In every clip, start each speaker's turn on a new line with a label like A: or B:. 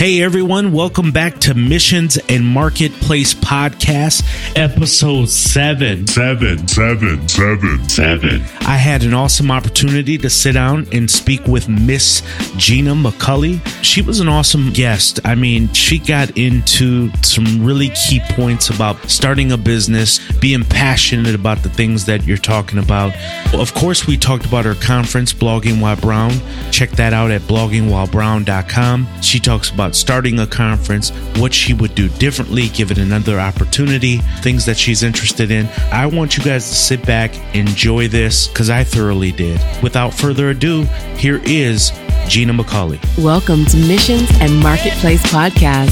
A: Hey everyone, welcome back to Missions and Marketplace Podcast, episode seven.
B: Seven, seven, seven, seven.
A: I had an awesome opportunity to sit down and speak with Miss Gina McCauley. She was an awesome guest. I mean, she got into some really key points about starting a business, being passionate about the things that you're talking about. Of course, we talked about her conference, Blogging While Brown. Check that out at bloggingwhilebrown.com. She talks about starting a conference, what she would do differently, give it another opportunity, things that she's interested in. I want you guys to sit back, enjoy this, because I thoroughly did. Without further ado, here is Gina McCauley.
C: Welcome to Missions and Marketplace Podcast.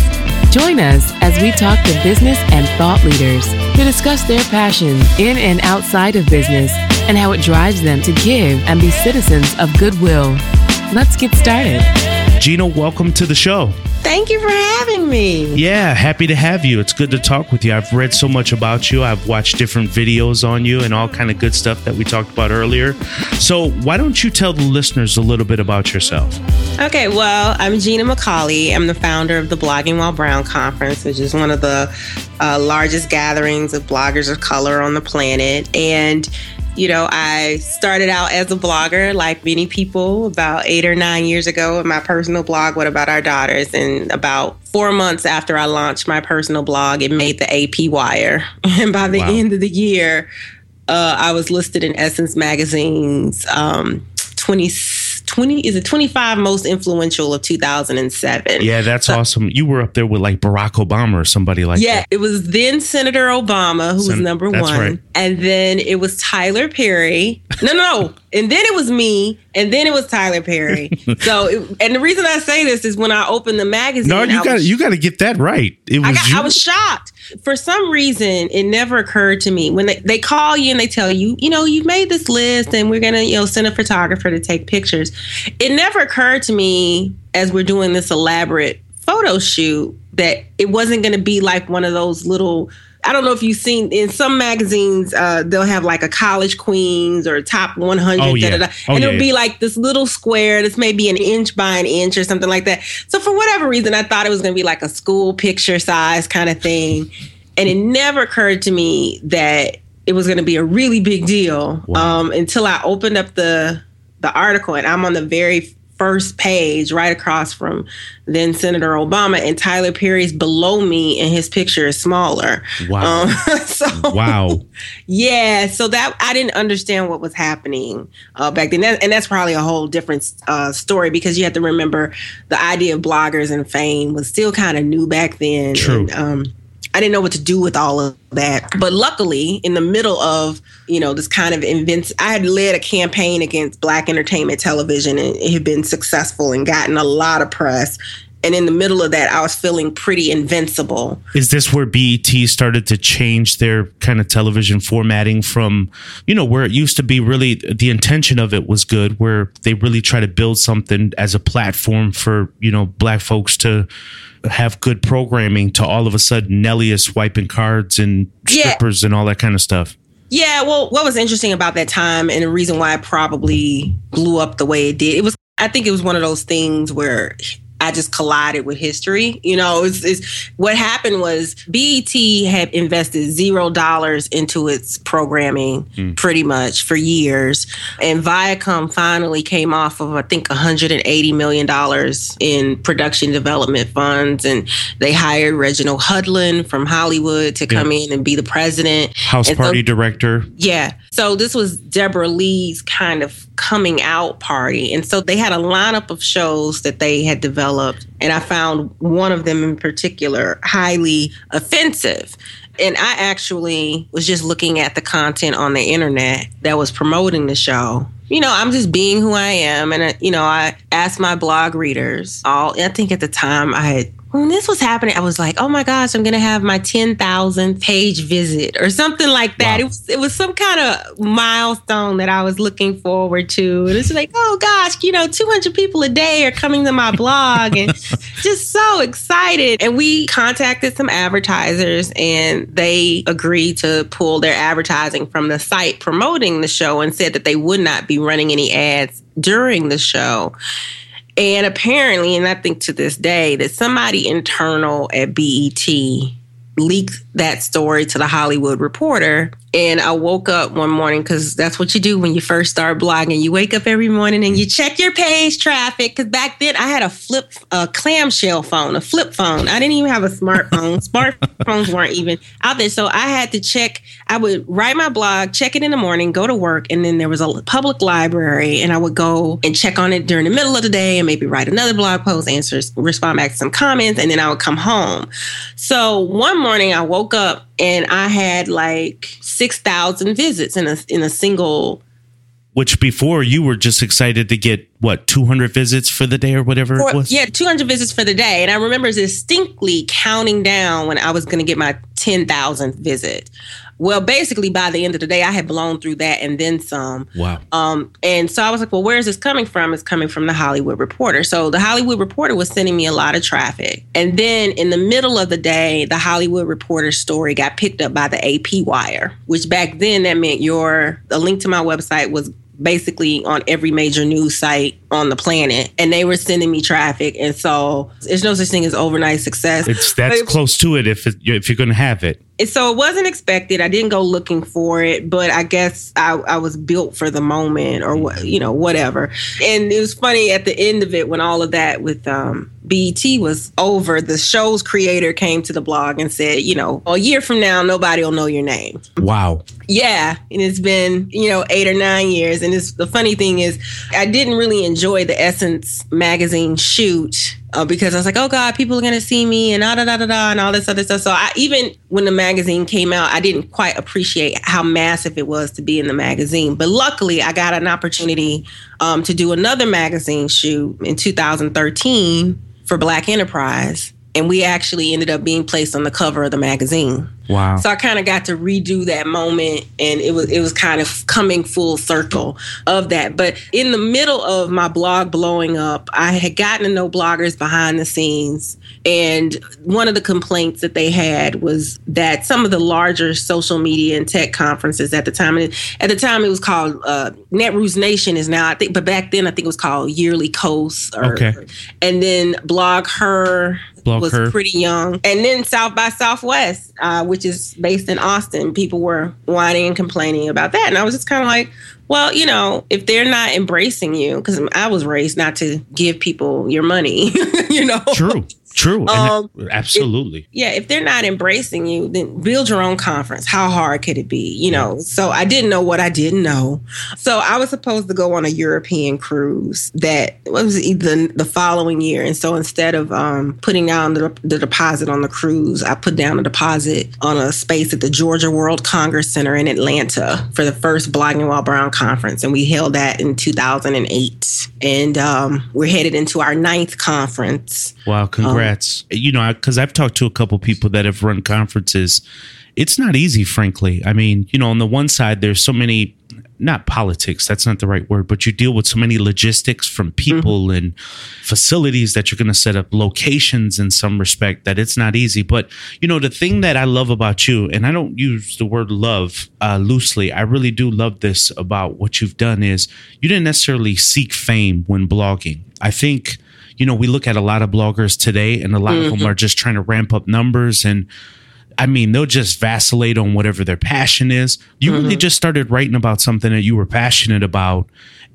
C: Join us as we talk to business and thought leaders to discuss their passions in and outside of business and how it drives them to give and be citizens of goodwill. Let's get started.
A: Gina, welcome to the show.
D: Thank you for having me.
A: Yeah, happy to have you. It's good to talk with you. I've read so much about you. I've watched different videos on you and all kind of good stuff that we talked about earlier. So, why don't you tell the listeners a little bit about yourself?
D: Okay, well, I'm Gina McCauley. I'm the founder of the Blogging While Brown Conference, which is one of the uh, largest gatherings of bloggers of color on the planet. And you know, I started out as a blogger, like many people, about eight or nine years ago, in my personal blog, What About Our Daughters? And about four months after I launched my personal blog, it made the AP Wire. And by the wow. end of the year, uh, I was listed in Essence Magazine's um, 20 20 is it 25 most influential of 2007
A: yeah that's so, awesome. You were up there with like barack obama or somebody like
D: yeah
A: that.
D: Yeah, it was then senator obama who Sen- was number one. right. and then it was tyler perry. No no no. And then it was me and then it was tyler perry. So it, and the reason i say this is when i opened the magazine
A: no you got you got to get that right. It was
D: I, got, I was shocked for some reason it never occurred to me. When they, they call you and they tell you you know you've made this list and we're gonna you know send a photographer to take pictures. It never occurred to me as we're doing this elaborate photo shoot that it wasn't gonna be like one of those little I don't know if you've seen in some magazines, uh, they'll have like a college queens or top 100, oh, yeah. da, da, da. Oh, and it'll yeah, be like this little square that's maybe an inch by an inch or something like that. So for whatever reason, I thought it was going to be like a school picture size kind of thing. And it never occurred to me that it was going to be a really big deal wow. um, until I opened up the the article and I'm on the very first page right across from then Senator Obama, and Tyler Perry's below me, and his picture is smaller.
A: Wow! Um, so, wow!
D: Yeah, so that I didn't understand what was happening uh, back then, that, and that's probably a whole different uh, story because you have to remember the idea of bloggers and fame was still kind of new back then.
A: True.
D: And, um, I didn't know what to do with all of that. But luckily, in the middle of, you know, this kind of invents, I had led a campaign against Black entertainment television and it had been successful and gotten a lot of press. And in the middle of that, I was feeling pretty invincible.
A: Is this where BET started to change their kind of television formatting from, you know, where it used to be really the intention of it was good, where they really try to build something as a platform for, you know, black folks to have good programming to all of a sudden Nelly is swiping cards and strippers yeah. and all that kind of stuff.
D: Yeah, well, what was interesting about that time and the reason why it probably blew up the way it did, it was I think it was one of those things where I just collided with history. You know, it's, it's, what happened was BET had invested zero dollars into its programming mm. pretty much for years. And Viacom finally came off of, I think, $180 million in production development funds. And they hired Reginald Hudlin from Hollywood to come yeah. in and be the president.
A: House
D: and
A: party so, director.
D: Yeah. So this was Debra Lee's kind of coming out party. And so they had a lineup of shows that they had developed. And I found one of them in particular highly offensive. And I actually was just looking at the content on the internet that was promoting the show. You know, I'm just being who I am. And, uh, you know, I asked my blog readers all, I think at the time I had when this was happening, I was like, oh my gosh, I'm going to have my 10,000 page visit or something like that. Wow. It, was, it was some kind of milestone that I was looking forward to. And it's like, oh gosh, you know, 200 people a day are coming to my blog and just so excited. And we contacted some advertisers and they agreed to pull their advertising from the site promoting the show and said that they would not be running any ads during the show. And apparently, and I think to this day, that somebody internal at BET leaked that story to the Hollywood Reporter. And I woke up one morning because that's what you do when you first start blogging. You wake up every morning and you check your page traffic. Because back then I had a flip, a clamshell phone, a flip phone. I didn't even have a smartphone. Smartphones weren't even out there. So I had to check. I would write my blog, check it in the morning, go to work, and then there was a public library, and I would go and check on it during the middle of the day and maybe write another blog post, answer, respond back to some comments, and then I would come home. So one morning I woke up and I had like six thousand visits in a in a single.
A: Which before you were just excited to get what 200 visits for the day or whatever
D: for,
A: it was.
D: Yeah, 200 visits for the day, and I remember distinctly counting down when I was going to get my 10,000th visit. Well, basically, by the end of the day, I had blown through that and then some.
A: Wow.
D: Um, and so I was like, well, where is this coming from? It's coming from the Hollywood Reporter. So the Hollywood Reporter was sending me a lot of traffic. And then in the middle of the day, the Hollywood Reporter story got picked up by the AP Wire, which back then that meant your the link to my website was basically on every major news site on the planet and they were sending me traffic and so there's no such thing as overnight success
A: it's that's but, close to it if it, if you're going to have it
D: so it wasn't expected. I didn't go looking for it, but I guess I, I was built for the moment or what, you know, whatever. And it was funny at the end of it when all of that with um, BET was over, the show's creator came to the blog and said, you know, a year from now, nobody will know your name.
A: Wow.
D: Yeah. And it's been, you know, eight or nine years. And it's the funny thing is, I didn't really enjoy the Essence magazine shoot uh, because I was like, oh God, people are gonna see me and da da da da and all this other stuff. So I even when the magazine came out, I didn't quite appreciate how massive it was to be in the magazine. But luckily, I got an opportunity um, to do another magazine shoot in 2013 for Black Enterprise, and we actually ended up being placed on the cover of the magazine.
A: Wow.
D: So I kind of got to redo that moment and it was it was kind of coming full circle of that. But in the middle of my blog blowing up, I had gotten to know bloggers behind the scenes and one of the complaints that they had was that some of the larger social media and tech conferences at the time and at the time it was called uh, Netroots Nation is now I think but back then I think it was called YearlyKos
A: or, okay.
D: and then BlogHer
A: Blog
D: was
A: her.
D: pretty young. And then South by Southwest, uh, which is based in Austin, people were whining and complaining about that. And I was just kind of like, well, you know, if they're not embracing you, because I was raised not to give people your money, you know.
A: True. True. Um, absolutely.
D: If, yeah. If they're not embracing you, then build your own conference. How hard could it be? You know, so I didn't know what I didn't know. So I was supposed to go on a European cruise that was the, the following year. And so instead of um, putting down the, the deposit on the cruise, I put down a deposit on a space at the Georgia World Congress Center in Atlanta for the first Blogging While Brown conference. And we held that in 2008. And um, we're headed into our ninth conference.
A: Wow. Congrats. Um, You know, because I've talked to a couple people that have run conferences. It's not easy, frankly. I mean, you know, on the one side, there's so many, not politics, that's not the right word, but you deal with so many logistics from people mm-hmm. and facilities that you're going to set up, locations in some respect, that it's not easy. But, you know, the thing that I love about you, and I don't use the word love uh, loosely, I really do love this about what you've done is you didn't necessarily seek fame when blogging. I think you know, we look at a lot of bloggers today and a lot mm-hmm. of them mm-hmm. are just trying to ramp up numbers and I mean, they'll just vacillate on whatever their passion is. You mm-hmm. really just started writing about something that you were passionate about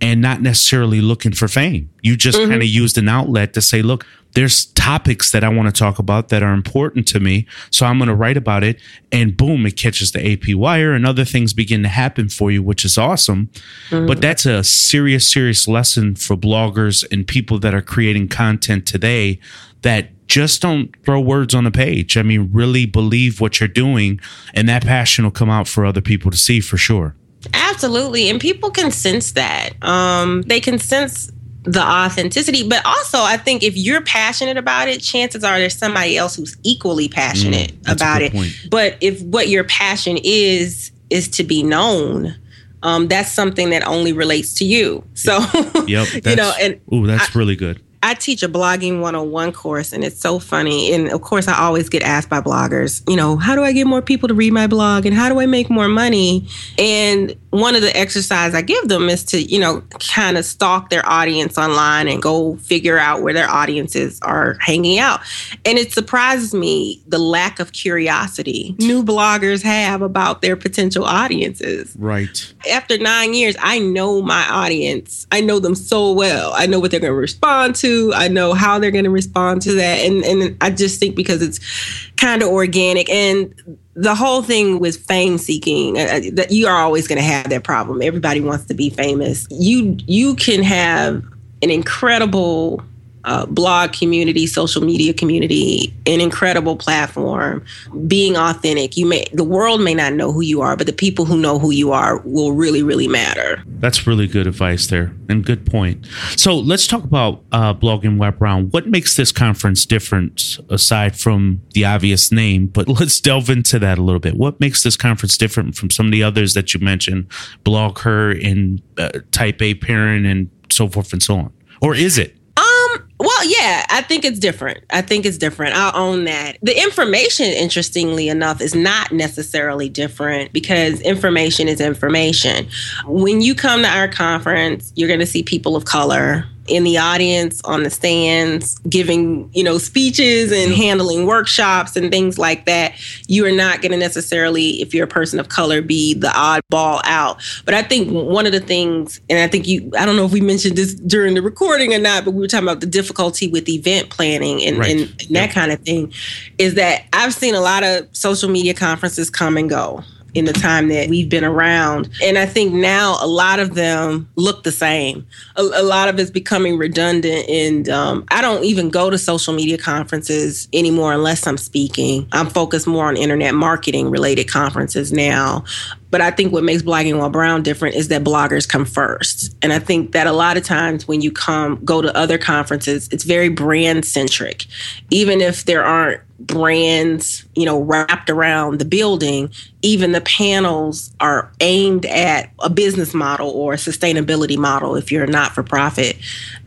A: and not necessarily looking for fame. You just mm-hmm. kind of used an outlet to say, look, there's topics that I want to talk about that are important to me. So I'm going to write about it. And boom, it catches the AP wire and other things begin to happen for you, which is awesome. Mm-hmm. But that's a serious, serious lesson for bloggers and people that are creating content today that just don't throw words on a page. I mean, really believe what you're doing, and that passion will come out for other people to see for sure.
D: Absolutely. And people can sense that. Um, they can sense the authenticity. But also, I think if you're passionate about it, chances are there's somebody else who's equally passionate mm, about it. Point. But if what your passion is, is to be known, um, that's something that only relates to you. So,
A: yep, you know, and ooh, that's I, really good.
D: I teach a blogging 101 course and it's so funny. And of course, I always get asked by bloggers, you know, how do I get more people to read my blog and how do I make more money? And one of the exercise I give them is to, you know, kind of stalk their audience online and go figure out where their audiences are hanging out. And it surprises me the lack of curiosity new bloggers have about their potential audiences.
A: Right.
D: After nine years, I know my audience. I know them so well. I know what they're going to respond to. I know how they're going to respond to that. And, and I just think because it's kind of organic and the whole thing with fame seeking uh, that you are always going to have that problem. Everybody wants to be famous. You you can have an incredible uh, blog community, social media community, an incredible platform. Being authentic, you may the world may not know who you are, but the people who know who you are will really, really matter.
A: That's really good advice there, and good point. So let's talk about uh, blogging While Brown. What makes this conference different, aside from the obvious name? But let's delve into that a little bit. What makes this conference different from some of the others that you mentioned, BlogHer and uh, Type A Parent and so forth and so on? Or is it?
D: Well, yeah, I think it's different. I think it's different. I'll own that. The information, interestingly enough, is not necessarily different because information is information. When you come to our conference, you're going to see people of color in the audience on the stands giving you know speeches and handling workshops and things like that. You are not going to necessarily if you're a person of color be the oddball out. But i think one of the things and i think you i don't know if we mentioned this during the recording or not but we were talking about the difficulty with event planning and, right. and, and that kind of thing is that i've seen a lot of social media conferences come and go in the time that we've been around. And I think now a lot of them look the same. A, a lot of it's becoming redundant. And um, I don't even go to social media conferences anymore unless I'm speaking. I'm focused more on internet marketing related conferences now. But I think what makes Blogging While Brown different is that bloggers come first. And I think that a lot of times when you come go to other conferences, it's very brand centric. Even if there aren't brands, you know, wrapped around the building, even the panels are aimed at a business model or a sustainability model if you're a not for profit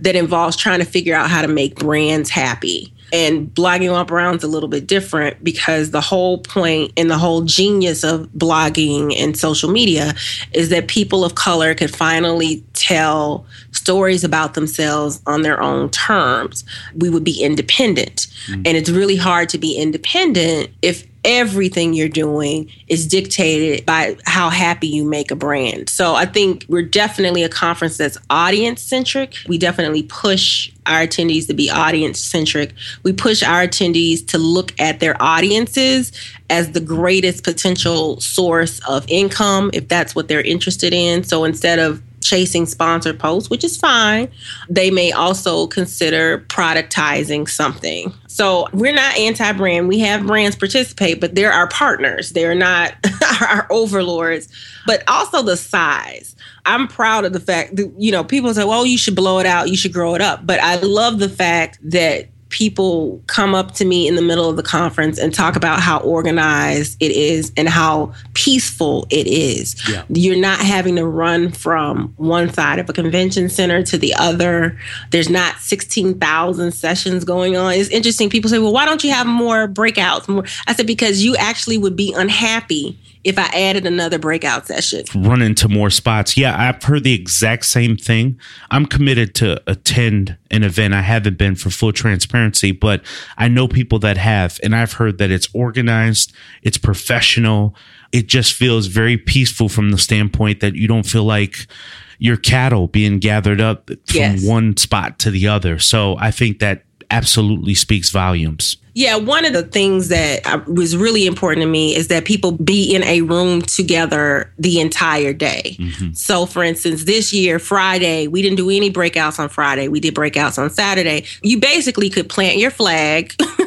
D: that involves trying to figure out how to make brands happy. And blogging while brown's a little bit different because the whole point and the whole genius of blogging and social media is that people of color could finally tell stories about themselves on their own terms. We would be independent. Mm-hmm. And it's really hard to be independent if everything you're doing is dictated by how happy you make a brand. So I think we're definitely a conference that's audience centric. We definitely push our attendees to be audience centric. We push our attendees to look at their audiences as the greatest potential source of income if that's what they're interested in. So instead of chasing sponsored posts, which is fine. They may also consider productizing something. So we're not anti brand. We have brands participate, but they're our partners. They're not our overlords, but also the size. I'm proud of the fact that, you know, people say, well, you should blow it out, you should grow it up. But I love the fact that people come up to me in the middle of the conference and talk about how organized it is and how peaceful it is. Yeah. You're not having to run from one side of a convention center to the other. There's not 16,000 sessions going on. It's interesting. People say, well, why don't you have more breakouts? More? I said, because you actually would be unhappy if I added another breakout session.
A: Run into more spots. Yeah, I've heard the exact same thing. I'm committed to attend an event. I haven't been for full transparency, but I know people that have, and I've heard that it's organized, it's professional. It just feels very peaceful from the standpoint that you don't feel like your cattle being gathered up from yes. one spot to the other. So I think that absolutely speaks volumes.
D: Yeah, one of the things that was really important to me is that people be in a room together the entire day. Mm-hmm. So, for instance, this year, Friday, we didn't do any breakouts on Friday. We did breakouts on Saturday. You basically could plant your flag.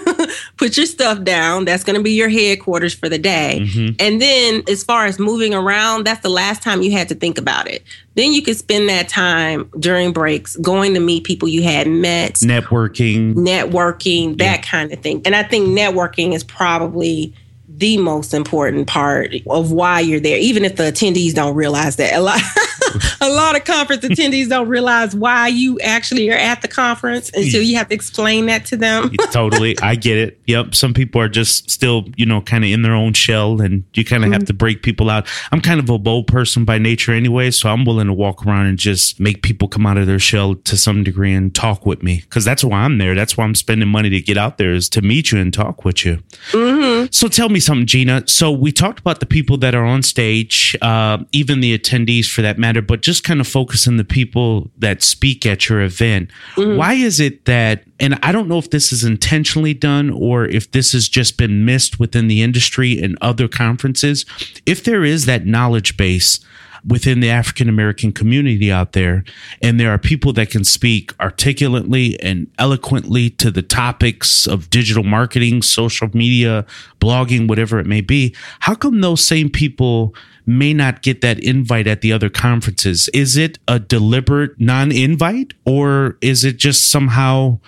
D: put your stuff down. That's going to be your headquarters for the day. Mm-hmm. And then, as far as moving around, that's the last time you had to think about it. Then you could spend that time during breaks going to meet people you had met,
A: networking,
D: networking, that yeah. kind of thing. And I think networking is probably the most important part of why you're there, even if the attendees don't realize that. A lot, a lot of conference attendees don't realize why you actually are at the conference until you have to explain that to them.
A: totally. I get it. Yep. Some people are just still, you know, kind of in their own shell and you kind of mm-hmm. have to break people out. I'm kind of a bold person by nature anyway, so I'm willing to walk around and just make people come out of their shell to some degree and talk with me because that's why I'm there. That's why I'm spending money to get out there is to meet you and talk with you. Mm-hmm. So tell me something, Gina. So we talked about the people that are on stage, uh, even the attendees for that matter, but just kind of focus on the people that speak at your event. Mm-hmm. Why is it that, and I don't know if this is intentionally done or if this has just been missed within the industry and other conferences, if there is that knowledge base within the African American community out there. And there are people that can speak articulately and eloquently to the topics of digital marketing, social media, blogging, whatever it may be. How come those same people may not get that invite at the other conferences? Is it a deliberate non invite or is it just somehow,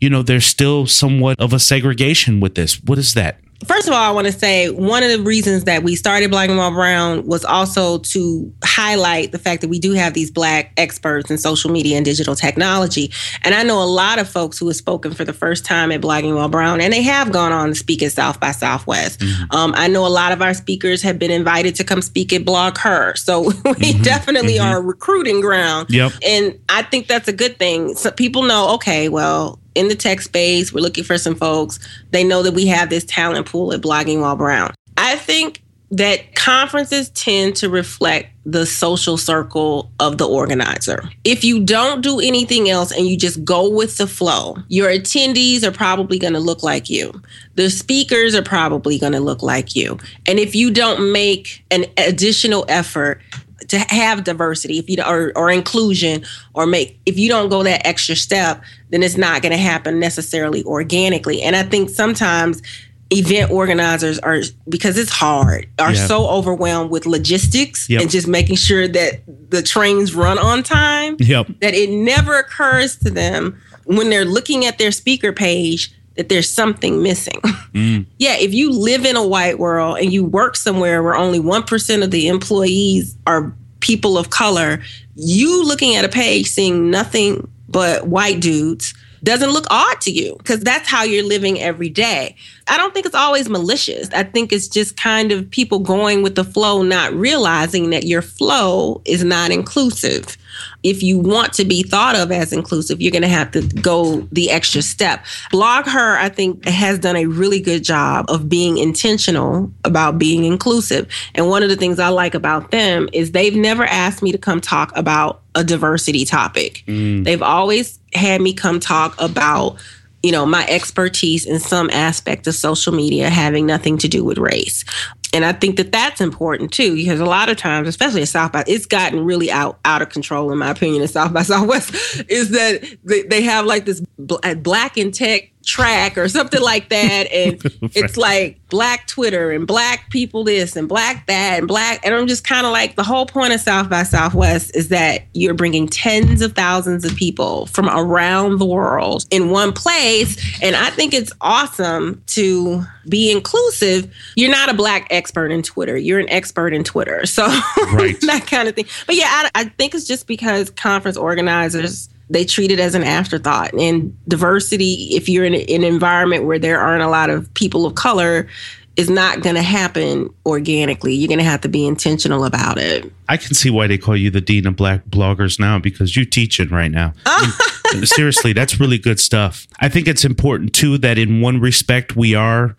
A: you know, there's still somewhat of a segregation with this? What is that?
D: First of all, I want to say one of the reasons that we started Blogging While Brown was also to highlight the fact that we do have these Black experts in social media and digital technology. And I know a lot of folks who have spoken for the first time at Blogging While Brown, and they have gone on to speak at South by Southwest. Mm-hmm. Um, I know a lot of our speakers have been invited to come speak at BlogHer. So we mm-hmm. definitely mm-hmm. are a recruiting ground.
A: Yep.
D: And I think that's a good thing. So people know, okay, well, in the tech space. We're looking for some folks. They know that we have this talent pool at Blogging While Brown. I think that conferences tend to reflect the social circle of the organizer. If you don't do anything else and you just go with the flow, your attendees are probably going to look like you. The speakers are probably going to look like you. And if you don't make an additional effort to have diversity if you or, or inclusion or make if you don't go that extra step then it's not going to happen necessarily organically and i think sometimes event organizers are because it's hard are yeah. so overwhelmed with logistics yep. and just making sure that the trains run on time
A: yep.
D: that it never occurs to them when they're looking at their speaker page that there's something missing. Mm. yeah, if you live in a white world and you work somewhere where only 1% of the employees are people of color, you looking at a page seeing nothing but white dudes doesn't look odd to you because that's how you're living every day. I don't think it's always malicious. I think it's just kind of people going with the flow, not realizing that your flow is not inclusive if you want to be thought of as inclusive, you're going to have to go the extra step. BlogHer, I think, has done a really good job of being intentional about being inclusive. And one of the things I like about them is they've never asked me to come talk about a diversity topic. Mm. They've always had me come talk about you know, my expertise in some aspect of social media having nothing to do with race. And I think that that's important too, because a lot of times, especially at South by, it's gotten really out out of control, in my opinion, in South by Southwest, is that they, they have like this uh, black in tech track or something like that. And it's like black Twitter and black people this and black that and black. And I'm just kind of like the whole point of South by Southwest is that you're bringing tens of thousands of people from around the world in one place. And I think it's awesome to be inclusive. You're not a black expert in Twitter, you're an expert in Twitter. So right. that kind of thing. But yeah, I, I think it's just because conference organizers they treat it as an afterthought. And diversity, if you're in an environment where there aren't a lot of people of color, is not going to happen organically. You're going to have to be intentional about it.
A: I can see why they call you the dean of black bloggers now because you teach it right now. Seriously, that's really good stuff. I think it's important too that in one respect we are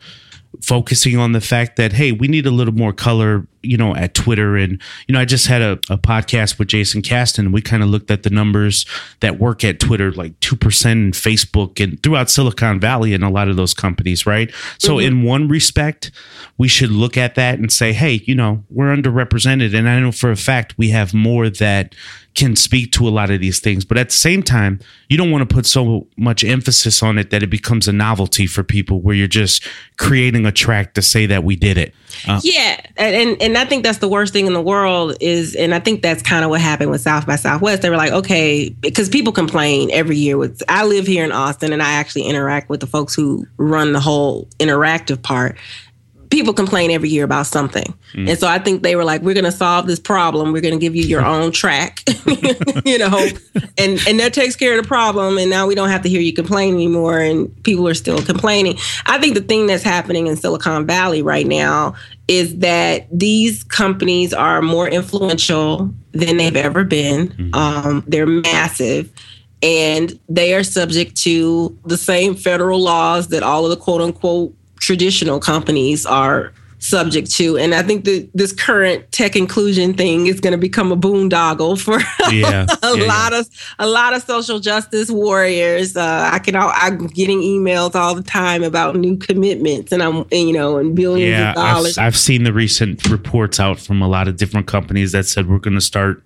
A: focusing on the fact that hey we need a little more color you know at twitter and you know i just had a, a podcast with jason caston we kind of looked at the numbers that work at twitter like 2% in facebook and throughout silicon valley and a lot of those companies right so mm-hmm. in one respect we should look at that and say hey you know we're underrepresented and i know for a fact we have more that can speak to a lot of these things. But at the same time, you don't want to put so much emphasis on it that it becomes a novelty for people where you're just creating a track to say that we did it.
D: Uh, yeah. And, and I think that's the worst thing in the world is, and I think that's kind of what happened with South by Southwest. They were like, okay, because people complain every year with, I live here in Austin and I actually interact with the folks who run the whole interactive part people complain every year about something. Mm. And so I think they were like, we're going to solve this problem. We're going to give you your own track, you know, and, and that takes care of the problem. And now we don't have to hear you complain anymore. And people are still complaining. I think the thing that's happening in Silicon Valley right now is that these companies are more influential than they've ever been. Mm. Um, they're massive and they are subject to the same federal laws that all of the quote unquote traditional companies are subject to. And I think that this current tech inclusion thing is going to become a boondoggle for yeah, a yeah, lot yeah. of a lot of social justice warriors. Uh, I can all, I'm getting emails all the time about new commitments, and I'm you know and billions yeah, of dollars.
A: I've, I've seen the recent reports out from a lot of different companies that said we're going to start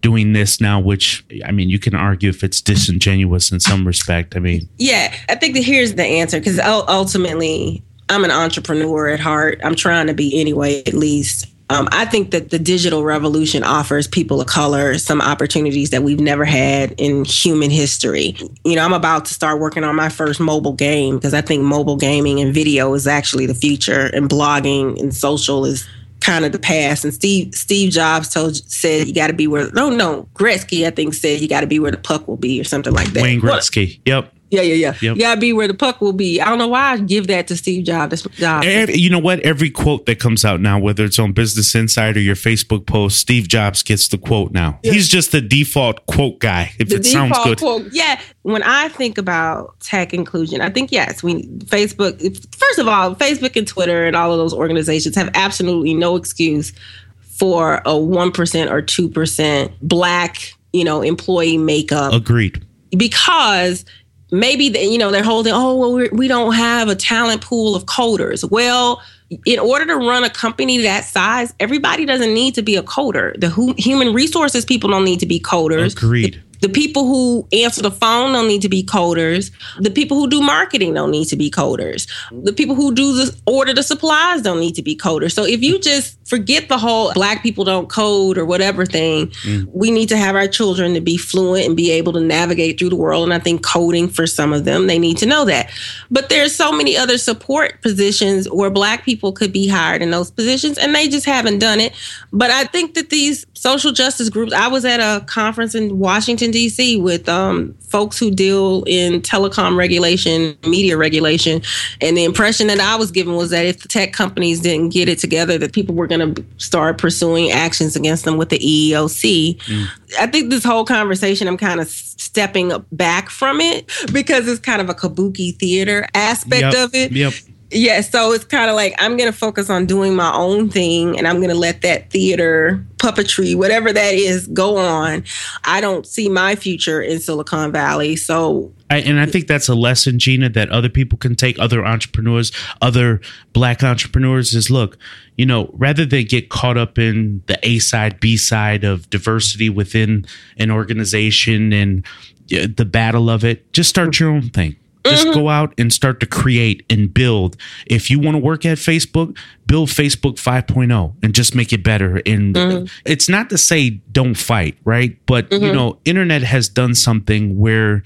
A: doing this now, which I mean, you can argue if it's disingenuous in some respect. I mean,
D: yeah, I think that here's the answer because ultimately, I'm an entrepreneur at heart. I'm trying to be anyway, at least. Um, I think that the digital revolution offers people of color some opportunities that we've never had in human history. You know, I'm about to start working on my first mobile game because I think mobile gaming and video is actually the future, and blogging and social is kind of the past. And Steve Steve Jobs told said you got to be where no no Gretzky I think said you got to be where the puck will be or something like that.
A: Wayne Gretzky. What? Yep.
D: Yeah, yeah, yeah. Yep. You gotta be where the puck will be. I don't know why I give that to Steve Jobs. Jobs.
A: you know what? Every quote that comes out now, whether it's on Business Insider or your Facebook post, Steve Jobs gets the quote now. Yeah. He's just the default quote guy. If the it sounds good. Quote.
D: Yeah. When I think about tech inclusion, I think yes, we Facebook. First of all, Facebook and Twitter and all of those organizations have absolutely no excuse for a one percent or two percent black, you know, employee makeup.
A: Agreed.
D: Because maybe they, you know they're holding oh well we do not have a talent pool of coders well in order to run a company that size everybody doesn't need to be a coder the hu- human resources people don't need to be coders
A: agreed the,
D: the people who answer the phone don't need to be coders. The people who do marketing don't need to be coders. The people who do the order the supplies don't need to be coders. So if you just forget the whole black people don't code or whatever thing, mm. we need to have our children to be fluent and be able to navigate through the world. And I think coding for some of them, they need to know that. But there's so many other support positions where black people could be hired in those positions and they just haven't done it. But I think that these social justice groups, I was at a conference in Washington D.C., with um, folks who deal in telecom regulation, media regulation. And the impression that I was given was that if the tech companies didn't get it together, that people were going to start pursuing actions against them with the EEOC. Mm. I think this whole conversation, I'm kind of stepping back from it because it's kind of a kabuki theater aspect
A: yep.
D: of it.
A: Yep
D: yeah, so it's kind of like I'm going to focus on doing my own thing and I'm going to let that theater, puppetry, whatever that is, go on. I don't see my future in Silicon Valley. So
A: I, and I think that's a lesson, Gina, that other people can take, other entrepreneurs, other black entrepreneurs is look, you know, rather than get caught up in the A side, B side of diversity within an organization and the battle of it, just start your own thing just mm-hmm. go out and start to create and build. If you want to work at Facebook, build Facebook 5.0 and just make it better. And mm-hmm. it's not to say don't fight, right? But mm-hmm. you know, internet has done something where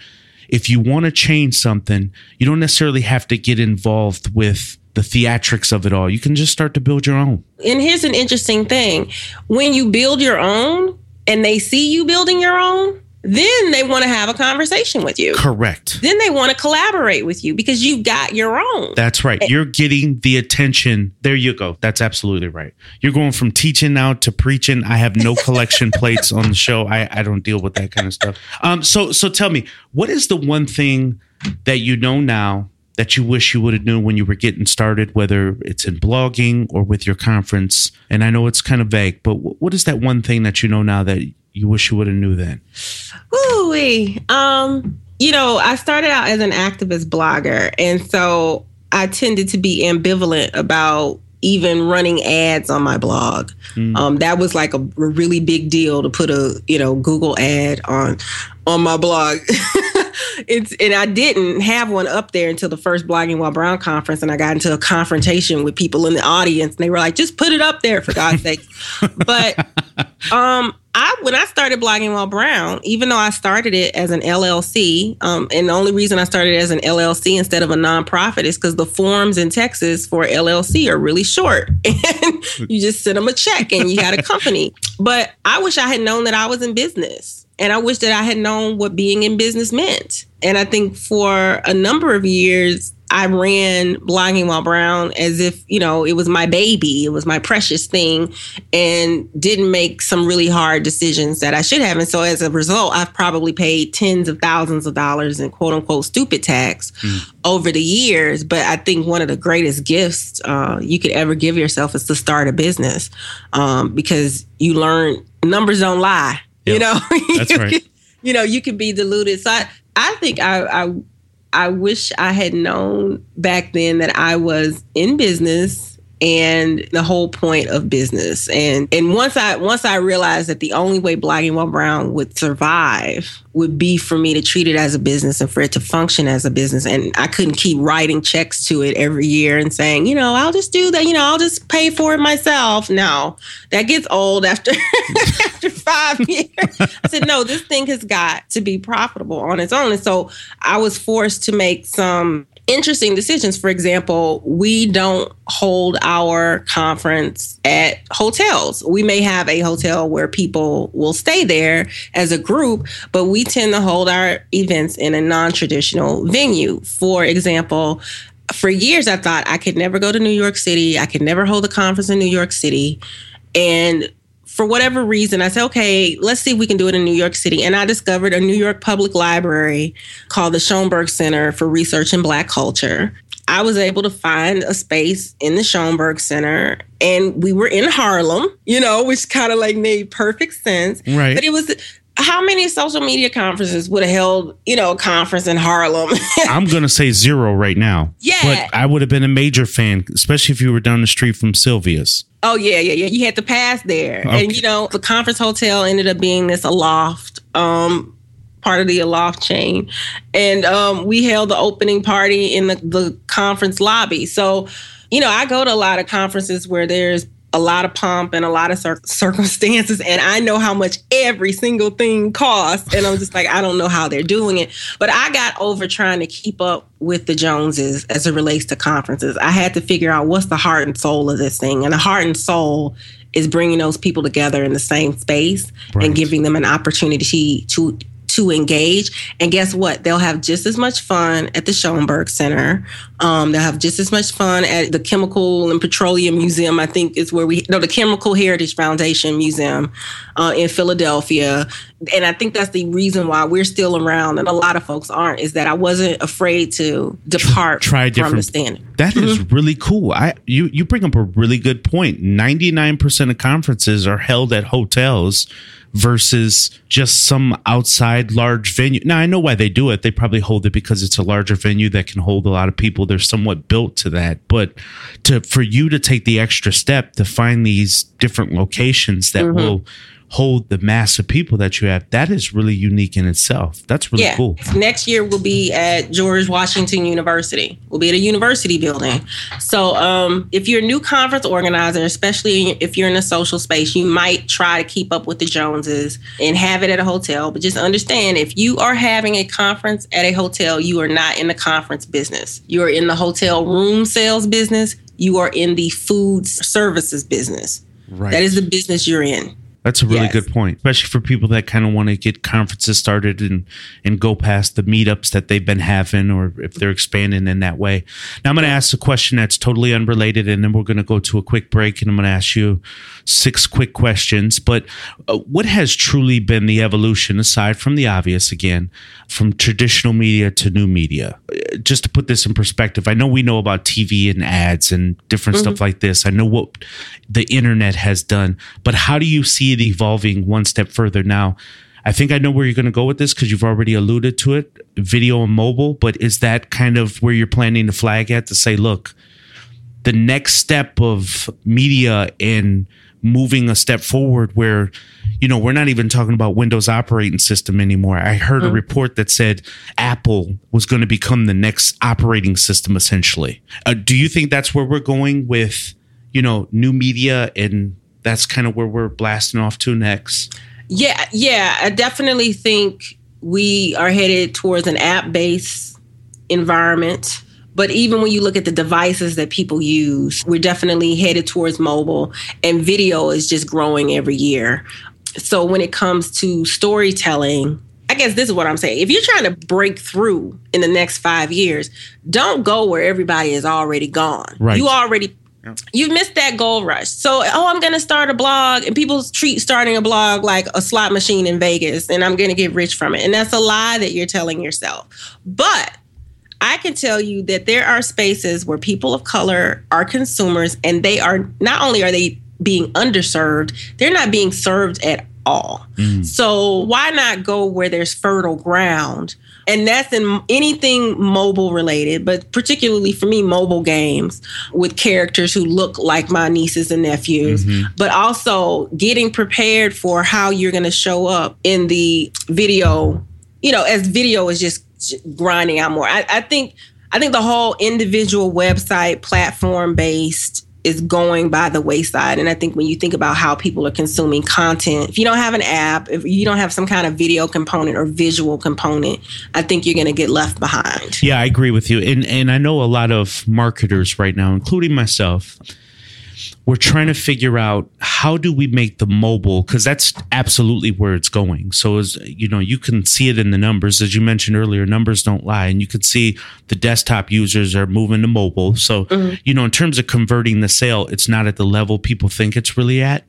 A: if you want to change something, you don't necessarily have to get involved with the theatrics of it all. You can just start to build your own.
D: And here's an interesting thing. When you build your own and they see you building your own, then they want to have a conversation with you.
A: Correct.
D: Then they want to collaborate with you because you've got your own.
A: That's right. You're getting the attention. There you go. That's absolutely right. You're going from teaching now to preaching. I have no collection plates on the show. I, I don't deal with that kind of stuff. Um, so so tell me, what is the one thing that you know now that you wish you would have known when you were getting started, whether it's in blogging or with your conference? And I know it's kind of vague, but what is that one thing that you know now that you wish you would have knew then?
D: Ooh, um, you know, I started out as an activist blogger, and so I tended to be ambivalent about even running ads on my blog. Mm. Um, that was like a, a really big deal to put a you know Google ad on on my blog. it's and I didn't have one up there until the first blogging while brown conference, and I got into a confrontation with people in the audience, and they were like, "Just put it up there for God's sake." But um, I when I started blogging while brown, even though I started it as an LLC, um, and the only reason I started as an LLC instead of a nonprofit is because the forms in Texas for LLC are really short, and you just send them a check and you got a company. But I wish I had known that I was in business, and I wish that I had known what being in business meant. And I think for a number of years, I ran blogging while brown as if, you know, it was my baby, it was my precious thing, and didn't make some really hard decisions that I should have. And so as a result, I've probably paid tens of thousands of dollars in quote unquote stupid tax mm. over the years. But I think one of the greatest gifts uh, you could ever give yourself is to start a business um, because you learn numbers don't lie. Yep. You know,
A: that's right.
D: you know, you can be deluded. So I, I think I, I I wish I had known back then that I was in business and the whole point of business. And and once I once I realized that the only way Blogging While Brown would survive would be for me to treat it as a business and for it to function as a business. And I couldn't keep writing checks to it every year and saying, you know, I'll just do that, you know, I'll just pay for it myself. No, that gets old after after five years. I said, no, this thing has got to be profitable on its own. And so I was forced to make some interesting decisions. For example, we don't hold our conference at hotels. We may have a hotel where people will stay there as a group, but we tend to hold our events in a non traditional venue. For example, for years, I thought I could never go to New York City. I could never hold a conference in New York City. And for whatever reason, I said, okay, let's see if we can do it in New York City. And I discovered a New York public library called the Schomburg Center for Research in Black Culture. I was able to find a space in the Schomburg Center and we were in Harlem, you know, which kind of like made perfect sense.
A: Right.
D: But it was how many social media conferences would have held, you know, a conference in Harlem?
A: I'm gonna say zero right now.
D: Yeah.
A: But I would have been a major fan, especially if you were down the street from Sylvia's.
D: Oh yeah, yeah, yeah. You had to pass there, okay. and you know the conference hotel ended up being this aloft, um, part of the aloft chain, and um, we held the opening party in the the conference lobby. So, you know, I go to a lot of conferences where there's a lot of pomp and a lot of cir- circumstances and i know how much every single thing costs and i'm just like i don't know how they're doing it but i got over trying to keep up with the joneses as it relates to conferences i had to figure out what's the heart and soul of this thing and the heart and soul is bringing those people together in the same space right. and giving them an opportunity to to engage. And guess what? They'll have just as much fun at the Schomburg Center. Um, they'll have just as much fun at the Chemical and Petroleum Museum. I think is where we no the Chemical Heritage Foundation Museum uh, in Philadelphia. And I think that's the reason why we're still around, and a lot of folks aren't. Is that I wasn't afraid to depart
A: Try different,
D: from the standard.
A: That mm-hmm. is really cool. I you you bring up a really good point. Ninety nine percent of conferences are held at hotels versus just some outside large venue. Now I know why they do it. They probably hold it because it's a larger venue that can hold a lot of people. They're somewhat built to that. But to for you to take the extra step to find these different locations that mm-hmm. will hold the mass of people that you have, that is really unique in itself. That's really yeah. cool.
D: Next year we'll be at George Washington University. We'll be at a university building. So um, if you're a new conference organizer, especially if you're in a social space, you might try to keep up with the Joneses and have it at a hotel. But just understand if you are having a conference at a hotel, you are not in the conference business. You are in the hotel room sales business. You are in the food services business. Right. That is the business you're in.
A: That's a really yes. good point, especially for people that kind of want to get conferences started and and go past the meetups that they've been having, or if they're expanding in that way. Now, I'm going to ask a question that's totally unrelated, and then we're going to go to a quick break, and I'm going to ask you six quick questions. But uh, what has truly been the evolution, aside from the obvious, again, from traditional media to new media? Uh, just to put this in perspective, I know we know about TV and ads and different mm-hmm. stuff like this. I know what the internet has done, but how do you see it evolving one step further now. I think I know where you're going to go with this because you've already alluded to it video and mobile, but is that kind of where you're planning to flag at to say, look, the next step of media and moving a step forward where, you know, we're not even talking about Windows operating system anymore. I heard mm-hmm. a report that said Apple was going to become the next operating system essentially. Uh, do you think that's where we're going with, you know, new media and that's kind of where we're blasting off to next.
D: Yeah, yeah, I definitely think we are headed towards an app based environment. But even when you look at the devices that people use, we're definitely headed towards mobile, and video is just growing every year. So when it comes to storytelling, I guess this is what I'm saying. If you're trying to break through in the next five years, don't go where everybody is already gone.
A: Right.
D: You already you missed that gold rush. So, oh, I'm going to start a blog, and people treat starting a blog like a slot machine in Vegas, and I'm going to get rich from it. And that's a lie that you're telling yourself. But I can tell you that there are spaces where people of color are consumers, and they are not only are they being underserved, they're not being served at all. Mm. So why not go where there's fertile ground? And that's in anything mobile related, but particularly for me, mobile games with characters who look like my nieces and nephews, mm-hmm. but also getting prepared for how you're going to show up in the video, you know, as video is just grinding out more. I, I think I think the whole individual website platform based is going by the wayside. And I think when you think about how people are consuming content, if you don't have an app, if you don't have some kind of video component or visual component, I think you're going to get left behind.
A: Yeah, I agree with you. And and I know a lot of marketers right now, including myself, we're trying to figure out how do we make the mobile because that's absolutely where it's going. So as you know, you can see it in the numbers as you mentioned earlier, numbers don't lie and you can see the desktop users are moving to mobile. So, mm-hmm. you know, in terms of converting the sale, it's not at the level people think it's really at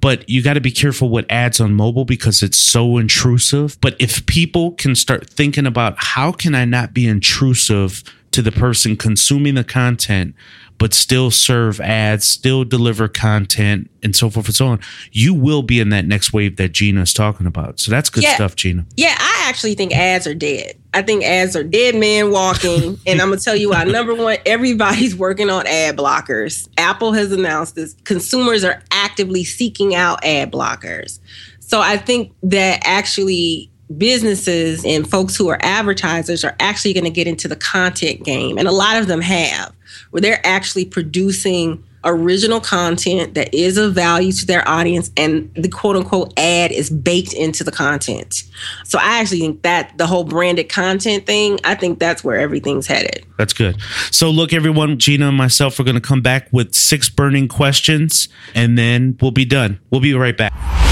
A: but you got to be careful what ads on mobile because it's so intrusive. But if people can start thinking about how can I not be intrusive to the person consuming the content, but still serve ads, still deliver content, and so forth and so on, you will be in that next wave that Gina's talking about. So that's good
D: Yeah.
A: stuff, Gina.
D: Yeah, I actually think ads are dead. I think ads are dead men walking. and I'm going to tell you why. Number one, everybody's working on ad blockers. Apple has announced this. Consumers are actively seeking out ad blockers. So I think that actually businesses and folks who are advertisers are actually going to get into the content game. And a lot of them have, where they're actually producing original content that is of value to their audience and the quote unquote ad is baked into the content. So I actually think that the whole branded content thing, I think that's where everything's headed.
A: That's good. So, look, everyone, Gina and myself are going to come back with six burning questions and then we'll be done. We'll be right back.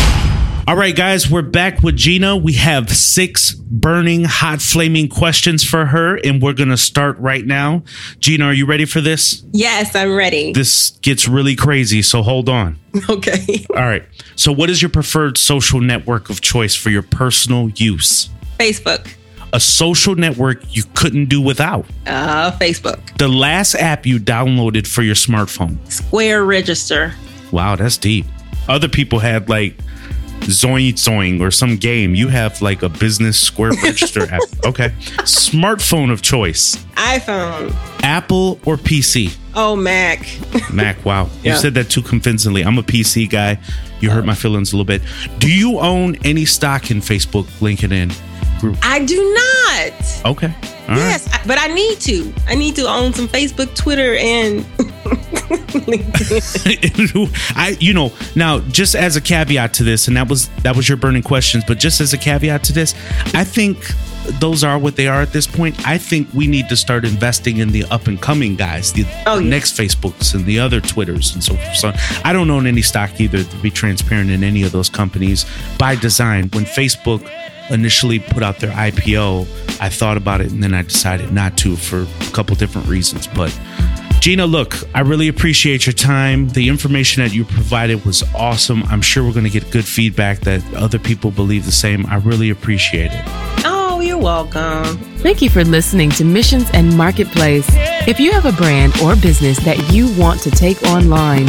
A: All right, guys, we're back with Gina. We have six burning, hot, flaming questions for her, and we're going to start right now. Gina, are you ready for this?
D: Yes, I'm ready.
A: This gets really crazy, so hold on.
D: Okay.
A: All right. So, what is your preferred social network of choice for your personal use?
D: Facebook.
A: A social network you couldn't do without.
D: Uh, Facebook.
A: The last app you downloaded for your smartphone.
D: Square Register.
A: Wow, that's deep. Other people had like Zoing Zoing or some game. You have like a business square register app. Okay. Smartphone of choice.
D: iPhone.
A: Apple or PC?
D: Oh, Mac.
A: Mac, wow. You said that too convincingly. I'm a PC guy. You hurt my feelings a little bit. Do you own any stock in Facebook, LinkedIn? Hmm.
D: I do not.
A: Okay. All right.
D: Yes, I- but I need to. I need to own some Facebook, Twitter, and LinkedIn.
A: I you know now just as a caveat to this and that was that was your burning questions but just as a caveat to this I think those are what they are at this point I think we need to start investing in the up and coming guys the
D: Oh, yeah.
A: next Facebooks and the other Twitters and so forth so I don't own any stock either to be transparent in any of those companies by design when Facebook initially put out their IPO I thought about it and then I decided not to for a couple different reasons but Gina, look, I really appreciate your time. The information that you provided was awesome. I'm sure we're going to get good feedback that other people believe the same. I really appreciate it.
D: oh, you're welcome.
C: Thank you for listening to Missions and Marketplace. If you have a brand or business that you want to take online,